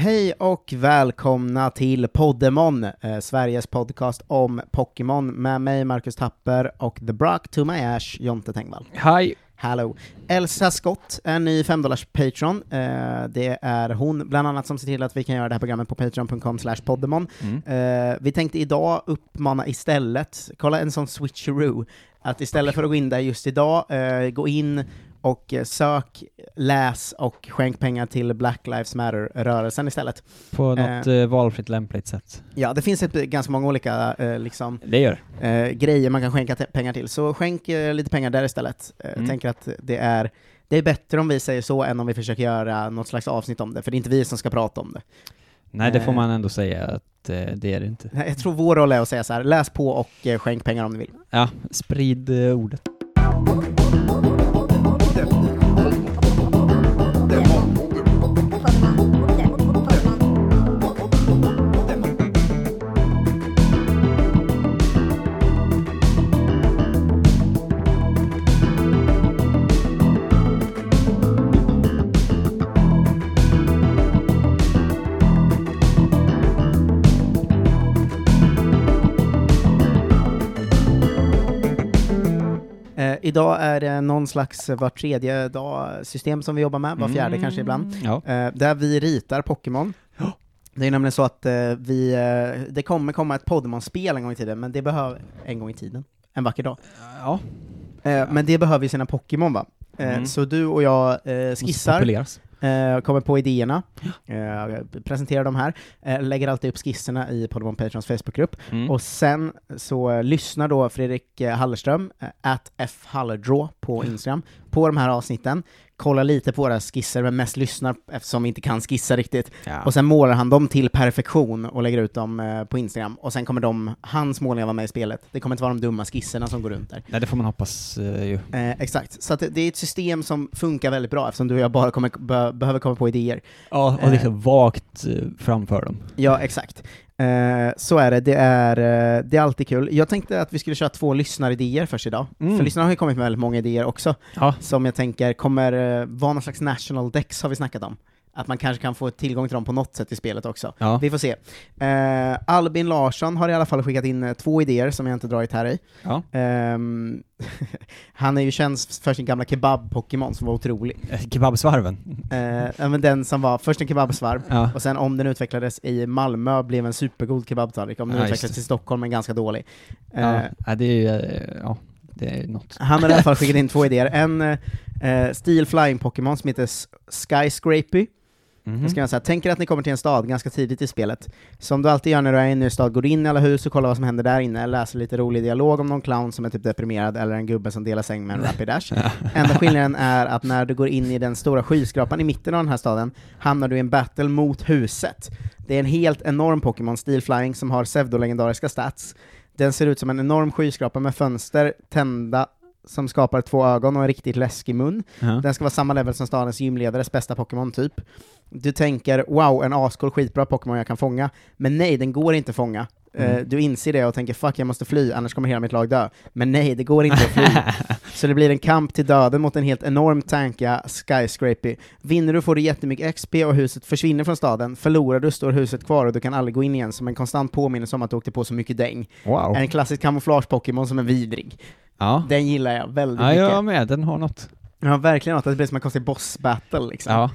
Hej och välkomna till Poddemon, eh, Sveriges podcast om Pokémon, med mig Marcus Tapper och The Brock to my Ash, Jonte Tengvall. Hej! Hallå! Elsa Scott, en ny 5 Patreon. Eh, det är hon bland annat som ser till att vi kan göra det här programmet på patreon.com slash poddemon. Mm. Eh, vi tänkte idag uppmana istället, kolla en sån switcheroo, att istället för att gå in där just idag, eh, gå in och eh, sök, läs och skänk pengar till Black Lives Matter-rörelsen istället. På något eh, valfritt lämpligt sätt. Ja, det finns ett, ganska många olika eh, liksom, Det gör eh, grejer man kan skänka pengar till, så skänk eh, lite pengar där istället. Eh, Mm. tänker att det är, det är bättre om vi säger så än om vi försöker göra något slags avsnitt om det, för det är inte vi som ska prata om det. Nej, det får Eh. man ändå säga att eh, det är det inte. Jag tror vår roll är att säga så här: läs på och eh, skänk pengar om ni vill. Ja, sprid eh, ordet. Idag är det någon slags var tredje dag-system som vi jobbar med, var fjärde Mm, kanske ibland, Ja. eh, där vi ritar Pokémon. Det är nämligen så att eh, vi, eh, det kommer komma ett Pokémon-spel en gång i tiden, men det behöver, en gång i tiden, en vacker dag. Ja, Eh, men det behöver ju sina Pokémon va? Eh, Mm. Så du och jag eh, skissar. Eh, kommer på idéerna, eh, presenterar dem här, eh, lägger alltid upp skisserna i Pokémon Patrons Facebookgrupp, Mm. och sen så eh, lyssnar då Fredrik eh, Hallerström, eh, at fhallerdraw på Instagram, på de här avsnitten, kollar lite på våra skisser, men mest lyssnar eftersom vi inte kan skissa riktigt. ja. Och sen målar han dem till perfektion och lägger ut dem eh, på Instagram, och sen kommer de, hans målningar vara med i spelet. Det kommer inte vara de dumma skisserna som går runt där. Nej, det får man hoppas eh, ju. Eh, exakt, så det, är ett system som funkar väldigt bra eftersom du och jag bara kommer, be, behöver komma på idéer. Ja, och Eh. liksom vagt eh, framför dem. Ja, exakt. Eh, så är det, det är, eh, det är alltid kul. Jag tänkte att vi skulle köra två lyssnaridéer först idag, Mm. för lyssnarna har ju kommit med väldigt många idéer också, Ja. som jag tänker kommer eh, vara någon slags national dex har vi snackat om. Att man kanske kan få tillgång till dem på något sätt i spelet också. Ja. Vi får se. Eh, Albin Larsson har i alla fall skickat in eh, två idéer som jag inte dragit här i. ja. Ehm, han är ju känd för sin gamla kebab-Pokémon som var otrolig. Eh, Kebabsvarven. Ja, men den som var först en kebabsvarv, Ja. och sen om den utvecklades i Malmö blev en supergod kebabtallrik, om den Ja, utvecklades i Stockholm en ganska dålig. Eh, ja. det är ju, ja. Han har i alla fall skickat in två idéer. En eh, Steel Flying Pokémon som heter Skyscrapy. Då ska jag säga, tänker att ni kommer till en stad ganska tidigt i spelet. Som du alltid gör när du är inne i en stad, går in i alla hus och kollar vad som händer där inne, läser lite rolig dialog om någon clown som är typ deprimerad, eller en gubbe som delar säng med en Rapidash. Enda skillnaden är att när du går in i den stora skyskrapan i mitten av den här staden, hamnar du i en battle mot huset. Det är en helt enorm Pokémon, Steel Flying, som har pseudolegendariska stats. Den ser ut som en enorm skyskrapa med fönster tända som skapar två ögon och en riktigt läskig mun. Ja. Den ska vara samma level som stadens gymledares bästa Pokémon typ. Du tänker wow, en ascool skitbra Pokémon jag kan fånga, men nej, den går inte att fånga. Eh, Mm. du inser det och tänker fuck, jag måste fly, annars kommer hela mitt lag dö. Men nej, det går inte att fly. Så det blir en kamp till döden mot en helt enorm tankiga Skyscrapy. Vinner du får du jättemycket XP och huset försvinner från staden. Förlorar du står huset kvar och du kan aldrig gå in igen som en konstant påminnelse om att du åkte på så mycket däng. Wow. En klassisk kamouflage-Pokémon som är vidrig. Ja. Den gillar jag väldigt Ja, mycket. jag med. Den har något. Ja, verkligen något. att Det blir som en konstig boss-battle liksom. Ja.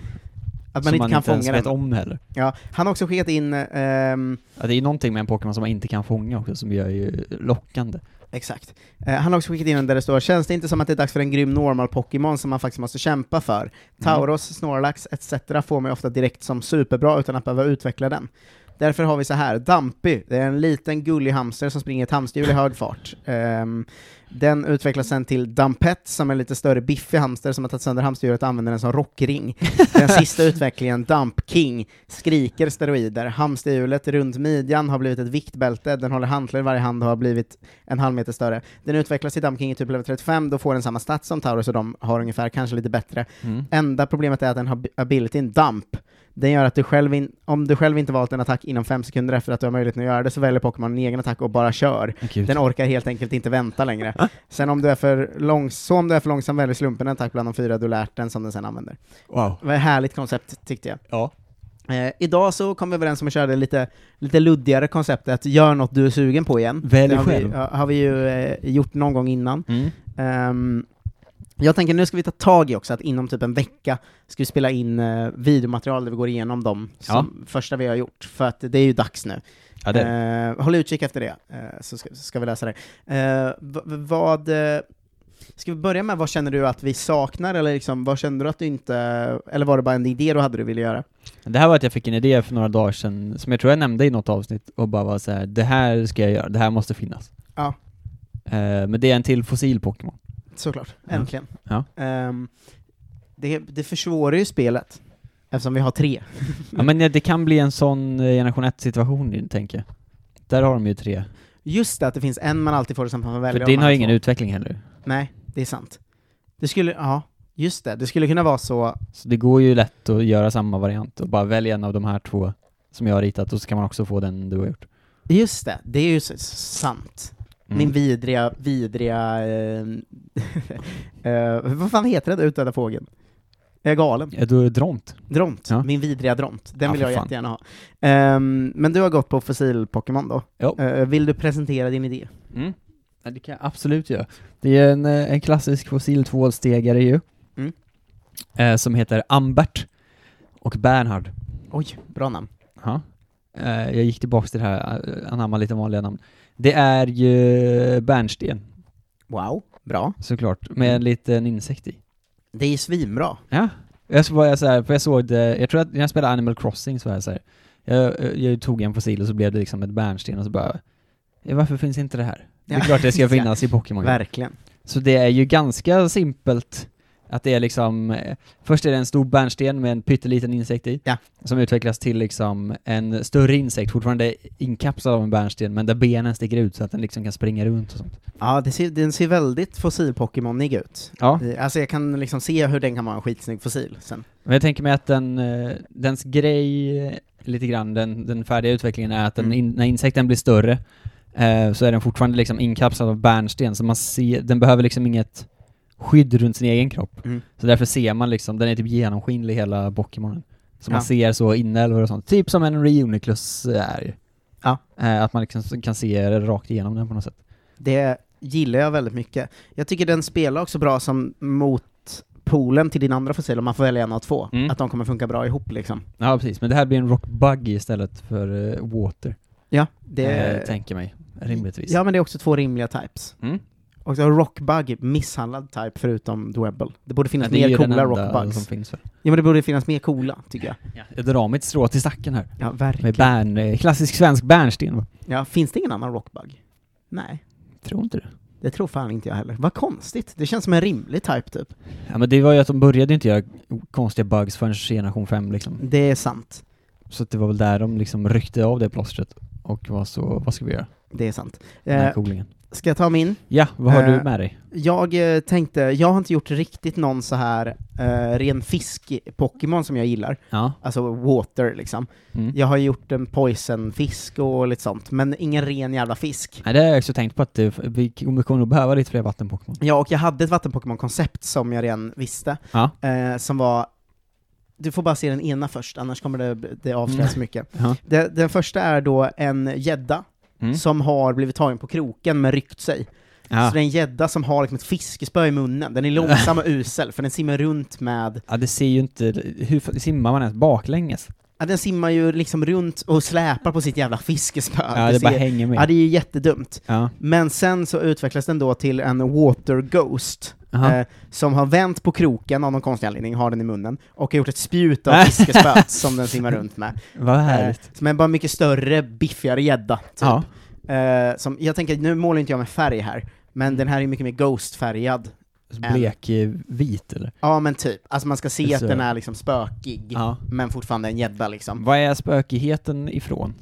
Att man som inte man kan inte ens fånga vet den. om heller. Ja, han har också skickat in, ehm, Ja, det är ju någonting med en Pokémon som man inte kan fånga också, som gör ju lockande. exakt. Eh, han har också skickat in en där det står Känns det inte som att det är dags för en grym normal Pokémon som man faktiskt måste kämpa för? Tauros, Snorlax etc. får mig ofta direkt som superbra utan att behöva utveckla den. Därför har vi så här, Dampy, det är en liten gullig hamster som springer ett hamsterhjul i hög fart. Ehm, den utvecklas sen till Dampet, som är en lite större biffig hamster som har tagit sönder hamsterhjulet och använder den som rockring. Den sista utvecklingen, Dump King, skriker steroider. Hamsterhjulet runt midjan har blivit ett viktbälte, den håller hantlar i varje hand och har blivit en halv meter större. Den utvecklas till Dump King i typ level 35, då får den samma stats som Taurus och de har ungefär, kanske lite bättre. Mm. Enda problemet är att den har abilityn Dump. Den gör att du själv, in, om du själv inte valt en attack inom fem sekunder efter att du har möjlighet att göra det, så väljer Pokémon en egen attack och bara kör. Gud. Den orkar helt enkelt inte vänta längre. Sen om du är för långs så om du är för långsam väljer slumpen en attack bland de fyra du lärt den som den sen använder. Wow. Det var ett härligt koncept, tyckte jag. Ja. Eh, idag så kom vi överens om att köra det lite, lite luddigare konceptet, gör något du är sugen på igen. Välj det har själv. Vi, har vi ju eh, gjort någon gång innan. Mm. Ehm, jag tänker nu ska vi ta tag i också att inom typ en vecka ska vi spela in uh, videomaterial där vi går igenom de som första vi har gjort, för att det är ju dags nu. Ja, det. Eh, håll utkik efter det, eh, så ska, ska vi läsa det. Eh, vad... eh, Ska vi börja med vad känner du att vi saknar, eller liksom, vad känner du att du inte... Eller var det bara en idé du hade du ville göra? Det här var att jag fick en idé för några dagar sedan, som jag tror jag nämnde i något avsnitt, och bara var så här: det här ska jag göra, det här måste finnas. Ja. Eh, men det är en till fossil-Pokémon. Såklart, Ja. äntligen. Ja. Ehm, det, det försvårar ju spelet, eftersom vi har tre. Ja men det kan bli en sån eh, generation 1-situation, tänker jag. Där har de ju tre. Just det, att det finns en man alltid får, som man För din har två. ingen utveckling heller. Nej, det är sant. Det skulle, ja, just det, det skulle kunna vara så, Så det går ju lätt att göra samma variant och bara välja en av de här två som jag har ritat och så kan man också få den du har gjort. just det, det är ju sant. Mm. Min vidriga, vidriga... Eh, eh, vad fan heter den utdöda fågeln? Jag är galen. Ja, du är dront. Dront. Ja. Min vidriga dront. Den Ja, vill jag fan. jättegärna ha. Ehm, men du har gått på fossil-Pokémon då? Jo. Eh, vill du presentera din idé? Mm. Ja, det kan jag absolut göra. Det är en, eh, en klassisk fossil tvålstegare ju. Mm. Eh, som heter Ambert och Bernhard. Oj, bra namn. Ja. Eh, jag gick tillbaks till det här, anamma lite vanliga namn. Det är ju bärnsten, Wow, bra. såklart, med en liten insekt i. Det är svinbra. Ja. Jag så jag så här, för jag såg det, jag tror att när jag spelade Animal Crossing så var jag så här, jag, jag tog en fossil och så blev det liksom ett bärnsten och så bara, varför finns inte det här? Det är Ja. klart det ska finnas i Pokémon. Verkligen. Så det är ju ganska simpelt att det är liksom, eh, först är det en stor bärnsten med en pytteliten insekt i, Ja. som utvecklas till liksom en större insekt, fortfarande inkapslad av en bärnsten, men där benen sticker ut så att den liksom kan springa runt och sånt. Ja, det ser, den ser väldigt fossil-Pokémonig ut. Ja, Eh, Alltså jag kan liksom se hur den kan vara en skitsnygg fossil sen. men jag tänker mig att den, eh, dens grej, eh, lite grann, den, den färdiga utvecklingen är att den, Mm. in, när insekten blir större, eh, så är den fortfarande liksom inkapslad av bärnsten, så man ser, den behöver liksom inget skydd runt sin egen kropp. Mm. Så därför ser man liksom, den är typ genomskinlig hela Pokémonen. Så Ja. man ser så inälvor och sånt. Typ som en Reuniclus är. Ja. Eh, att man liksom kan se rakt igenom den på något sätt. Det gillar jag väldigt mycket. Jag tycker den spelar också bra som motpolen till din andra fossil, om man får välja en av två. Mm. Att de kommer funka bra ihop liksom. Ja precis, men det här blir en Rock Buggy istället för eh, Water. Ja, det... Eh, tänker mig, rimligtvis. Ja, men det är också två rimliga types. Mm. Och så Rockbug, misshandlad type förutom Dwebble. Det borde finnas mer coola Rockbugs. som finns. Ja men det borde finnas mer coola, tycker jag. Ja. Jag drar mitt strå till stacken här. Ja, Med verkligen. bärn, eh, klassisk svensk bärnsten? Ja, finns det ingen annan Rockbug? Nej, Tror inte det. det tror fan inte jag heller. Vad konstigt, det känns som en rimlig type typ. Ja men det var ju att de började inte göra konstiga bugs förrän generation 5 liksom. Det är sant. Så det var väl där de liksom ryckte av det plåstret och var så, vad ska vi göra? Det är sant. Den här Eh, coolingen. Ska jag ta min? Ja, vad har eh, du med dig? Jag eh, tänkte, jag har inte gjort riktigt någon så här eh, ren fisk-Pokémon som jag gillar, Ja. alltså water liksom. Mm. Jag har gjort en poison-fisk och lite sånt, men ingen ren jävla fisk. Nej, det har jag också tänkt på att det, vi kommer nog behöva lite fler vattenpokémon. Ja, och jag hade ett vatten-Pokémon-koncept som jag redan visste, Ja. eh, som var du får bara se den ena först, annars kommer det, det avslöjas Mm. mycket. Ja. Det, den första är då en gädda Mm. som har blivit tagen på kroken men ryckt sig. Ja. Så det är en gädda som har liksom ett fiskespö i munnen, den är långsam och usel, för den simmar runt med ja, det ser ju inte, hur simmar man ens baklänges? Ja, den simmar ju liksom runt och släpar på sitt jävla fiskespö. Ja, det, bara ser, hänger med. ja, det är ju jättedumt. Ja. Men sen så utvecklas den då till en water ghost. Eh, som har vänt på kroken av någon konstig anledning, har den i munnen, och har gjort ett spjut av fiskespöet som den simmar runt med. Vad Eh, härligt. som är bara mycket större, biffigare gädda, typ. Ja. Eh, som, jag tänker, nu målar inte jag med färg här, men den här är mycket mer ghost-färgad. Blek eh, vit eller? Ja men typ, alltså man ska se att Så. den är liksom spökig, Ja. men fortfarande en gädda liksom. Vad är spökigheten ifrån?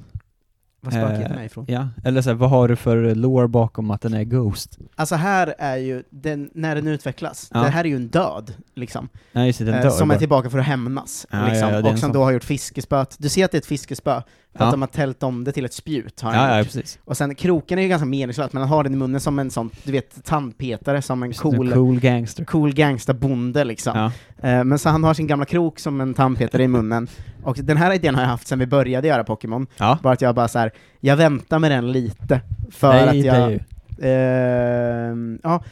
Vad spökig Eh, är ifrån. Ja, eller så här, vad har du för lore bakom att den är Ghost? Alltså här är ju, den, när den utvecklas, Ja. det här är ju en död, liksom. Nej just det, den Eh, dör som bara. är tillbaka för att hämnas, Ja, liksom. ja, ja, och som då har gjort fiskespöet. Du ser att det är ett fiskespö, För Ja. att de har tält om det till ett spjut, har Ja, han ja, gjort. precis. Och sen kroken är ju ganska meningslös, men han har den i munnen som en sån, du vet, tandpetare, som en cool, Cool, cool gangster. cool gangsterbonde liksom. Ja. Eh, Men så han har sin gamla krok som en tandpetare i munnen, och den här idén har jag haft sedan vi började göra Pokémon, ja. bara att jag bara så här, jag väntar med den lite, för Nej, att jag... är ju. Ehm, ja,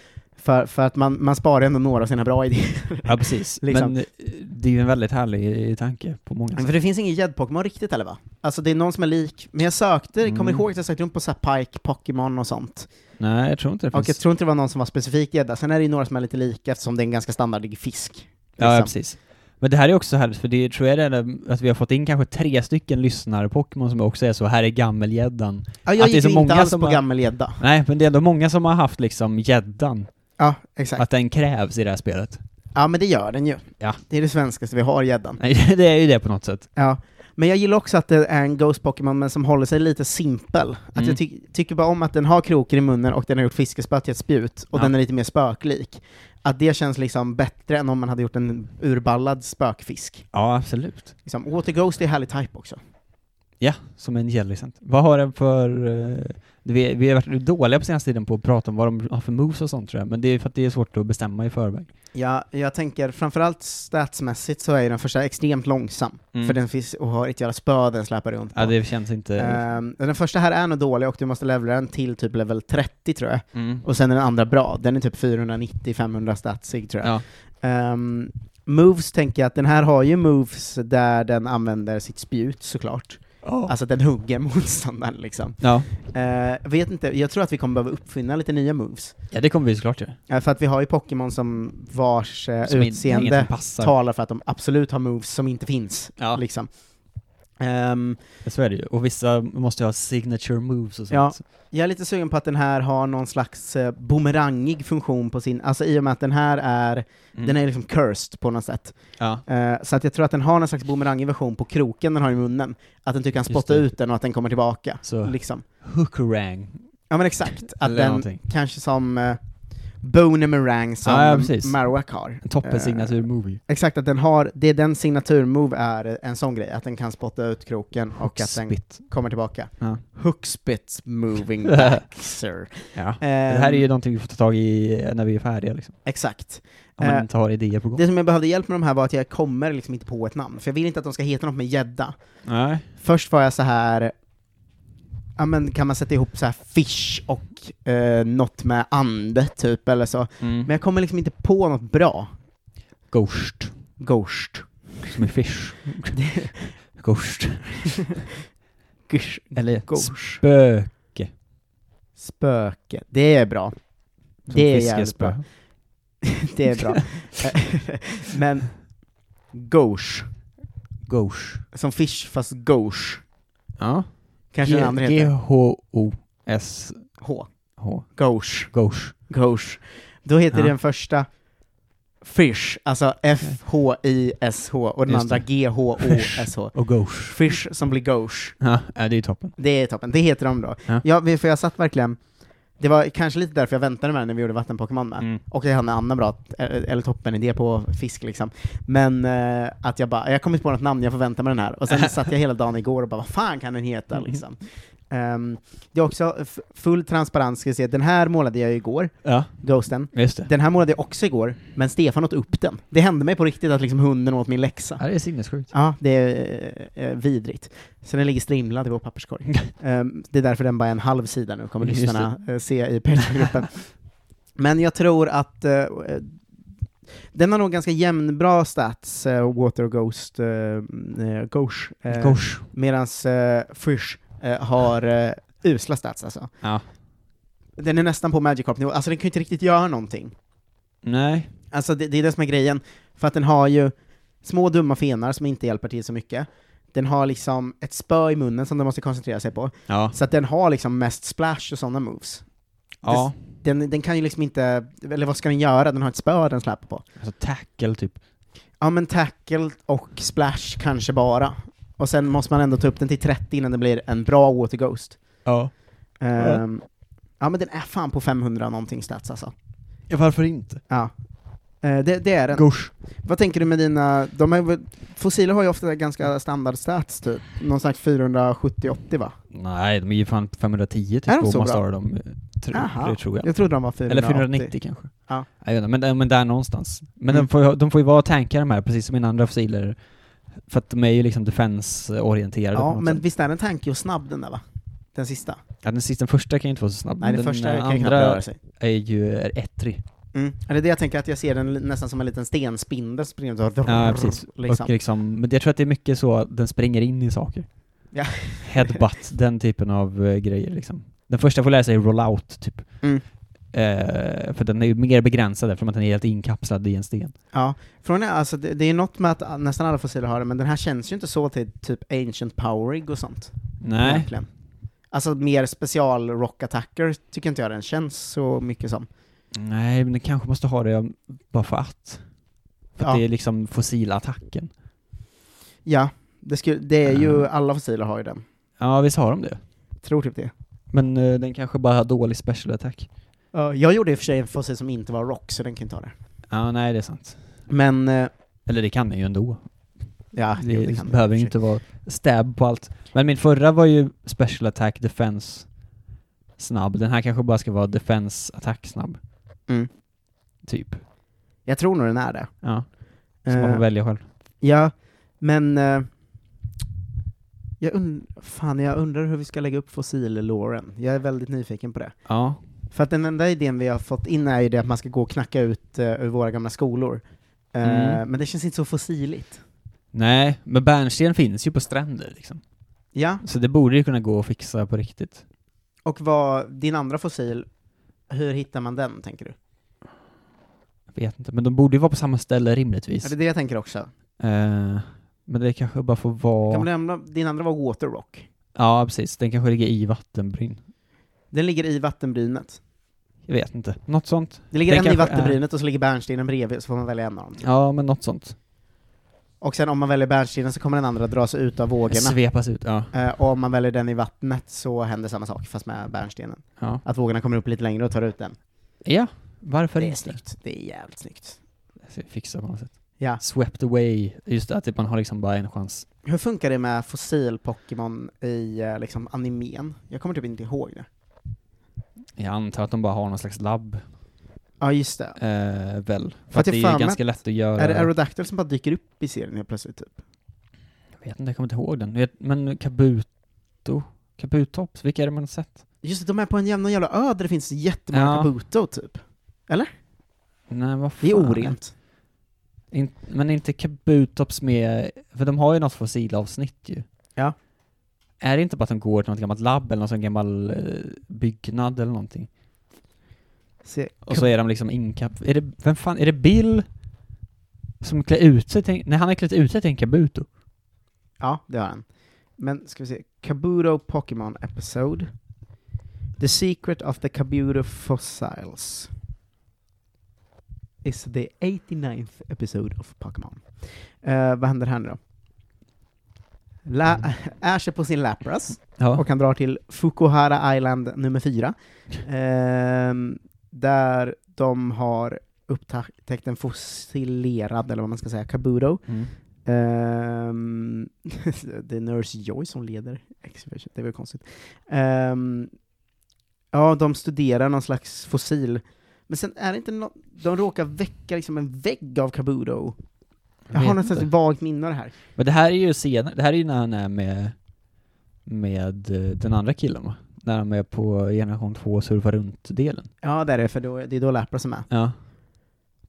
för, för att man, man sparar ändå några av sina bra idéer. Ja, precis. Liksom. Men eh, det är ju en väldigt härlig tanke på många sätt. För det finns ingen gädd-Pokémon riktigt eller va? Alltså det är någon som är lik, men jag sökte, Mm. kommer ihåg att jag sökte runt på så Pike, Pokémon och sånt. Nej, jag tror inte det Och finns. jag tror inte det var någon som var specifik gädda, sen är det ju några som är lite lika eftersom det är en ganska standardig fisk. Ja, ja, liksom. precis. Men det här är också härligt, för det tror jag det är att vi har fått in kanske tre stycken lyssnare Pokémon som också är så, här är gammelgäddan. Ja, Att jag det är gick så ju inte många alls som på har- gammal gädda. Nej, men det är ändå många som har haft liksom gäddan, Ja, exakt. att den krävs i det här spelet. Ja, men det gör den ju. Ja. Det är det svenskaste vi har, gäddan. Det är ju det på något sätt. Ja. Men jag gillar också att det är en Ghost Pokémon, men som håller sig lite simpel. Att Mm. jag ty tycker bara om att den har kroken i munnen och den har gjort fiskespö till ett spjut, och Ja. den är lite mer spöklik. Att det känns liksom bättre än om man hade gjort en urballad spökfisk. Ja, absolut. Liksom, Water Ghost är härlig type också. Ja, som en jellycent. Vad har den för... eh, vi, vi har varit dåliga på senaste tiden på att prata om vad de har för moves och sånt tror jag, men det är för att det är svårt att bestämma i förväg. Ja, jag tänker framförallt statsmässigt så är den första extremt långsam, Mm. för den finns och har ett jävla spö den släpar runt på. Ja, det känns inte... Ehm, den första här är nog dålig och du måste levela den till typ level 30 tror jag. Mm. Och sen är den andra bra, den är typ 490-500 statsig tror jag. Ja. Ehm, moves tänker jag att den här har ju moves där den använder sitt spjut såklart. Alltså den hugger motståndaren liksom. Ja. Uh, vet inte, jag tror att vi kommer behöva uppfinna lite nya moves. ja, det kommer vi såklart göra. Eh, för att vi har ju Pokémon som vars eh, Som utseende talar för att de absolut har moves som inte finns. Ja. Liksom. Ehm, Så är det ju. Och vissa måste ju ha signature moves och sånt. Ja. jag är lite sugen på att den här har någon slags eh, bumerangig funktion på sin, alltså i och med att den här är, Mm. den är liksom cursed på något sätt. Ja. Eh, så att jag tror att den har någon slags bumerangig version på kroken den har i munnen. Att den typ kan spotta ut den och att den kommer tillbaka. Så. Liksom. Hookerang. Ja men exakt, att den någonting. kanske som uh, Bonemerang som Ja, ja. Marowak har. En toppen Eh, signatur movie. Exakt, att den har, det är den signaturmove är en sån grej, att den kan spotta ut kroken och att den Spit. kommer tillbaka. Ja. Hookspits moving back, sir. ja. Ehm, det här är ju någonting vi får ta tag i när vi är färdiga liksom. Exakt. Om man Eh, inte har idéer på gång. Det som jag behövde hjälp med de här var att jag kommer liksom inte på ett namn, för jag vill inte att de ska heta något med gädda. Nej. Först var jag så här. Ja men kan man sätta ihop så här fish och eh, något med ande, typ, eller så. Mm. Men jag kommer liksom inte på något bra. Ghost. Ghost. Som är fish. Ghost. Gush. Eller Ghost. spöke. Spöke. Det är bra. Som Det är jävligt bra. Det är bra. Men Ghosh. Ghost. Som fish fast Ghosh. Ja. Kanske den andra heter. G-H-O-S-H. H. Ghost. Ghosh. Då heter Ja. den första Fish, alltså F-H-I-S-H, och den Just andra. G-H-O-S-H. Och Ghost. Fish som blir Ghosh. Ja, det är toppen. Det är toppen, det heter de då. Ja. Ja, för jag satt verkligen, det var kanske lite därför jag väntade med den när vi gjorde vattenpokémon med. Mm. Och jag hade en annan bra, eller toppen idé på fisk liksom. Men eh, att jag bara, jag kom inte på något namn, jag får vänta med den här. Och sen satt jag hela dagen igår och bara, vad fan kan den heta Mm. liksom? Ehm, det är också full transparens, ska jag se, den här målade jag igår, Ja, Ghosten. Den här målade jag också igår, men Stefan åt upp den. Det hände mig på riktigt att liksom hunden åt min läxa. Ja, det är sinnessjukt. Ja, det är eh, vidrigt. Så den ligger strimlad i vår papperskorg. Ehm, det är därför den bara är en halv sida nu, kommer Just lyssnarna eh, se i Patreon-gruppen. Men jag tror att eh, den har nog ganska jämnbra stats, uh, Water Ghost, uh, Ghosh, uh, Ghost. medans uh, Fish eh, har uh, usla stats alltså. Ja. Den är nästan på Magikarp-nivå, alltså den kan ju inte riktigt göra någonting. Nej. Alltså det, det är det som är grejen, för att den har ju små dumma fenar som inte hjälper till så mycket. Den har liksom ett spö i munnen som den måste koncentrera sig på, Ja. så att den har liksom mest splash och sådana moves. Ja. Den, den kan ju liksom inte, eller vad ska den göra? Den har ett spö den släpar på. Alltså tackle typ. Ja men tackle och splash kanske bara. Och sen måste man ändå ta upp den till 30 innan det blir en bra Water Ghost. Ja. Ehm, ja men den är fan på 500 någonting stats alltså. ja. Varför inte? Ja. Eh, det, det är den. Gush. Vad tänker du med dina, de är, fossiler har ju ofta ganska standard stats typ, någon slags 470-80 va? Nej, de är ju fan 510 typ, Är de om så man bra? står dem. Tro, Jaha. det tror jag. Jag trodde de var 480. Eller 490 kanske. Ja. Jag vet inte, men, men där någonstans. Men Mm. de, får, ju- de får ju vara tankar de här, precis som mina andra fossiler. För att de är ju liksom defense-orienterade Ja, men sätt. visst är den tanky och snabb den där va? Den sista? Ja, den sista, den första kan ju inte vara så snabb. Nej, men den första kan knappt andra röra sig. är ju är ettrig. Mm. Är det det jag tänker, att jag ser den nästan som en liten stenspindel springer och Ja, precis. Liksom. Och liksom, men jag tror att det är mycket så, att den springer in i saker. Ja. Headbutt, den typen av eh, grejer liksom. Den första får lära sig roll-out, typ. Mm. Eh, för den är ju mer begränsad eftersom att den är helt inkapslad i en sten. Ja, frågan är alltså, det, det är något med att nästan alla fossiler har det, men den här känns ju inte så till typ Ancient Powerig och sånt. Nej. Egentligen. Alltså mer special rock attacker tycker inte jag den känns så mycket som. Nej, men den kanske måste ha det bara för att. För Ja. att det är liksom fossilattacken. Ja, det, skulle, det är ju, Ja. alla fossiler har ju den. Ja, visst har de det. Tror typ det. Men eh, den kanske bara har dålig special attack. Ja, jag gjorde i och för sig en fossil som inte var rock, så den kan inte ha det. Ja, nej det är sant. Men, eh, Eller det kan den ju ändå. ja, Det, jo, det kan behöver ju inte vara stab på allt. Men min förra var ju special attack defense snabb. Den här kanske bara ska vara defense attack snabb. Mm. Typ. Jag tror nog den är det. Ja. Så man Eh, får välja själv. Ja, men... Eh, jag, und- fan, jag undrar hur vi ska lägga upp fossil-låren. Jag är väldigt nyfiken på det. Ja. För att den enda idén vi har fått in är ju det att man ska gå och knacka ut uh, ur våra gamla skolor. Eh, Mm. Men det känns inte så fossiligt. Nej, men bärnsten finns ju på stränder liksom. Ja, Så det borde ju kunna gå att fixa på riktigt. och vad, din andra fossil, hur hittar man den, tänker du? Jag vet inte, men de borde ju vara på samma ställe rimligtvis. Ja, det är det jag tänker också. Eh, men det kanske bara får vara... Kan man din andra var Waterrock. Ja, precis. Den kanske ligger i vattenbryn. Den ligger i vattenbrynet. Jag vet inte. Något sånt. Det ligger Den en i kanske vattenbrynet och så ligger bärnstenen bredvid, så får man välja en av dem. Ja, men något sånt. Och sen om man väljer bärnstenen så kommer den andra dras ut av vågorna. Svepas ut, ja. Eh, och om man väljer den i vattnet så händer samma sak, fast med bärnstenen. Ja, Att vågorna kommer upp lite längre och tar ut den. ja varför det är inte? snyggt. Det är jävligt snyggt. Fixa på något sätt. Ja. Swept away, just det, att typ man har liksom bara en chans. Hur funkar det med fossil-Pokémon i eh, liksom animen? Jag kommer typ inte ihåg det. Jag antar att de bara har någon slags labb, Ja, just det. eh, väl. För, För att att det är ju ganska lätt att göra. Är det Aerodactyl som bara dyker upp i serien helt plötsligt, typ? Jag vet inte, jag kommer inte ihåg den. Vet- Men Kabuto? Kabutops, vilka är det man har sett? Just det, de är på en jävla jävla ö där det finns jättemånga Ja. Kabuto, typ. Nej, vad fan? Det är orent. In, men inte Kabutops med, för de har ju något fossilavsnitt ju. Ja. Är det inte bara att de går till något gammalt labb eller någon sån gammal eh, byggnad eller någonting? Se, Och så är de liksom inkap... Är det, vem fan, är det Bill som klär ut sig till, Nej, han har klätt ut sig till en Kabuto. Ja, det har han. Men ska vi se, Kabuto Pokémon Episode. The Secret of the Kabuto Fossils. Is the 89th episode of Pokémon. Eh, vad händer här nu då? La- Ash är på sin Lapras, Ja. och han drar till Fukuhara Island nummer fyra. Ehm, där de har upptäckt en fossilerad, eller vad man ska säga, Kabuto. Mm. Ehm, det är Nurse Joy som leder Expedition, det är väl konstigt. Ehm, ja, de studerar någon slags fossil, men sen är det inte nå de råkar väcka liksom en vägg av Kabuto. Jag har slags inte. vagt minne av det här. Men det här är ju senare, det här är ju när han är med, med eh, den andra killen va? När han är på generation 2 surfa runt-delen. Ja, det är det, för då, det är då Lapras som är. Ja.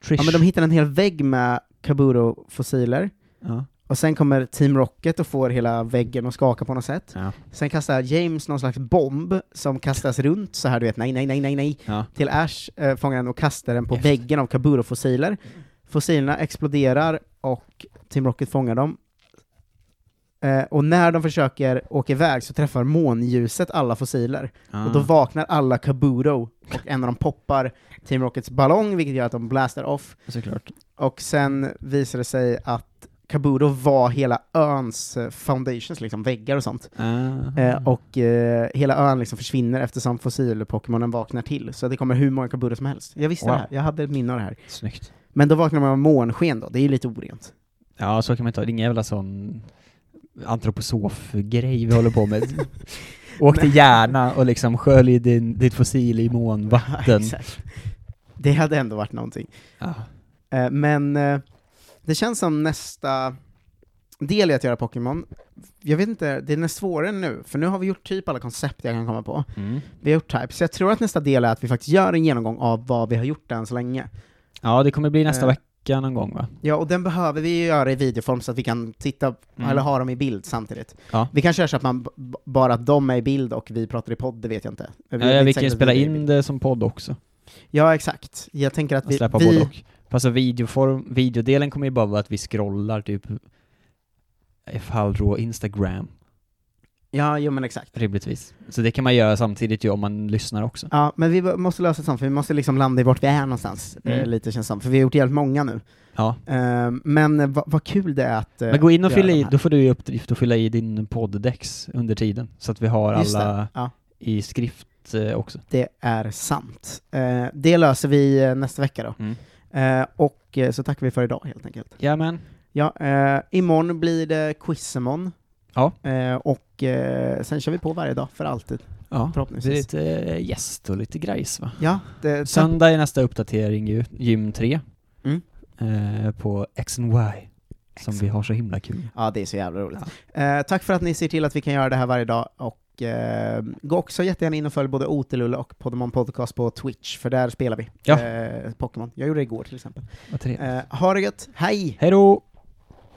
Trish. Ja, men de hittar en hel vägg med Kabuto-fossiler, ja. och sen kommer Team Rocket och får hela väggen att skaka på något sätt. Ja. Sen kastar James någon slags bomb som kastas runt så här du vet, nej, nej, nej, nej, nej, Ja. till Ash, äh, fångar den och kastar den på Efter. väggen av Kaburo-fossiler. Fossilerna exploderar och Team Rocket fångar dem. Eh, och när de försöker åka iväg så träffar månljuset alla fossiler, och då Ah. vaknar alla Kaburo, och en av dem poppar Team Rockets ballong, vilket gör att de blastar off, Såklart. och sen visar det sig att Kaburo var hela öns eh, foundations, liksom väggar och sånt. Ah. Eh, och eh, hela ön liksom försvinner eftersom fossil-Pokémonen vaknar till, så det kommer hur många Kabuto som helst. Jag visste Wow. det här, jag hade ett minne av det här. Snyggt. Men då vaknar man av månsken då, det är ju lite orent. Ja, så kan man ha. Det är ingen jävla sån antroposof-grej vi håller på med. Åk till Järna och liksom skölj din, ditt fossil i månvatten. Exakt. Det hade ändå varit någonting. Ja. Eh, men eh, det känns som nästa del i att göra Pokémon, jag vet inte, den är svårare nu, för nu har vi gjort typ alla koncept jag kan komma på. Mm. Vi har gjort type, så jag tror att nästa del är att vi faktiskt gör en genomgång av vad vi har gjort än så länge. Ja, det kommer bli nästa Eh. vecka någon gång va? Ja, och den behöver vi ju göra i videoform så att vi kan titta, Mm. eller ha dem i bild samtidigt. Ja. Vi kan köra så att man bara att de är i bild och vi pratar i podd, det vet jag inte. Ja, Det är vi kan ju spela vi in det som podd också. Ja, exakt. Jag tänker att vi... släppa vi både och. Alltså videoform, videodelen kommer ju bara vara att vi scrollar typ Falrå Instagram, Ja, jo men exakt. rimligtvis. Så det kan man göra samtidigt ju om man lyssnar också. Ja, men vi måste lösa ett sånt, för vi måste liksom landa i vart vi är någonstans, Mm. eh, lite känns som, för vi har gjort jävligt många nu. Ja. Eh, men vad vad kul det är att eh, Men gå in och fylla i, då får du i uppgift att fylla i din podddex under tiden, så att vi har Just det, alla ja. i skrift eh, också. Det är sant. Det löser vi nästa vecka då. Mm. Och så tackar vi för idag helt enkelt. Jajamän. Ja, eh, imorgon blir det quizemon. Ja. Eh, och eh, sen kör vi på varje dag för alltid, Ja. Det är förhoppningsvis. lite eh, gäst och lite grejs va? Ja, det, Söndag är nästa uppdatering ju, gym 3. Mm. Eh, på X and Y. Som vi har så himla kul. ja, det är så jävla roligt. Eh, tack för att ni ser till att vi kan göra det här varje dag, och gå också jättegärna in och följ både Otelulle och Podemon Podcast på Twitch, för där spelar vi Ja. Pokémon. Jag gjorde det igår till exempel. Eh, ha det gött, hej! Hej då!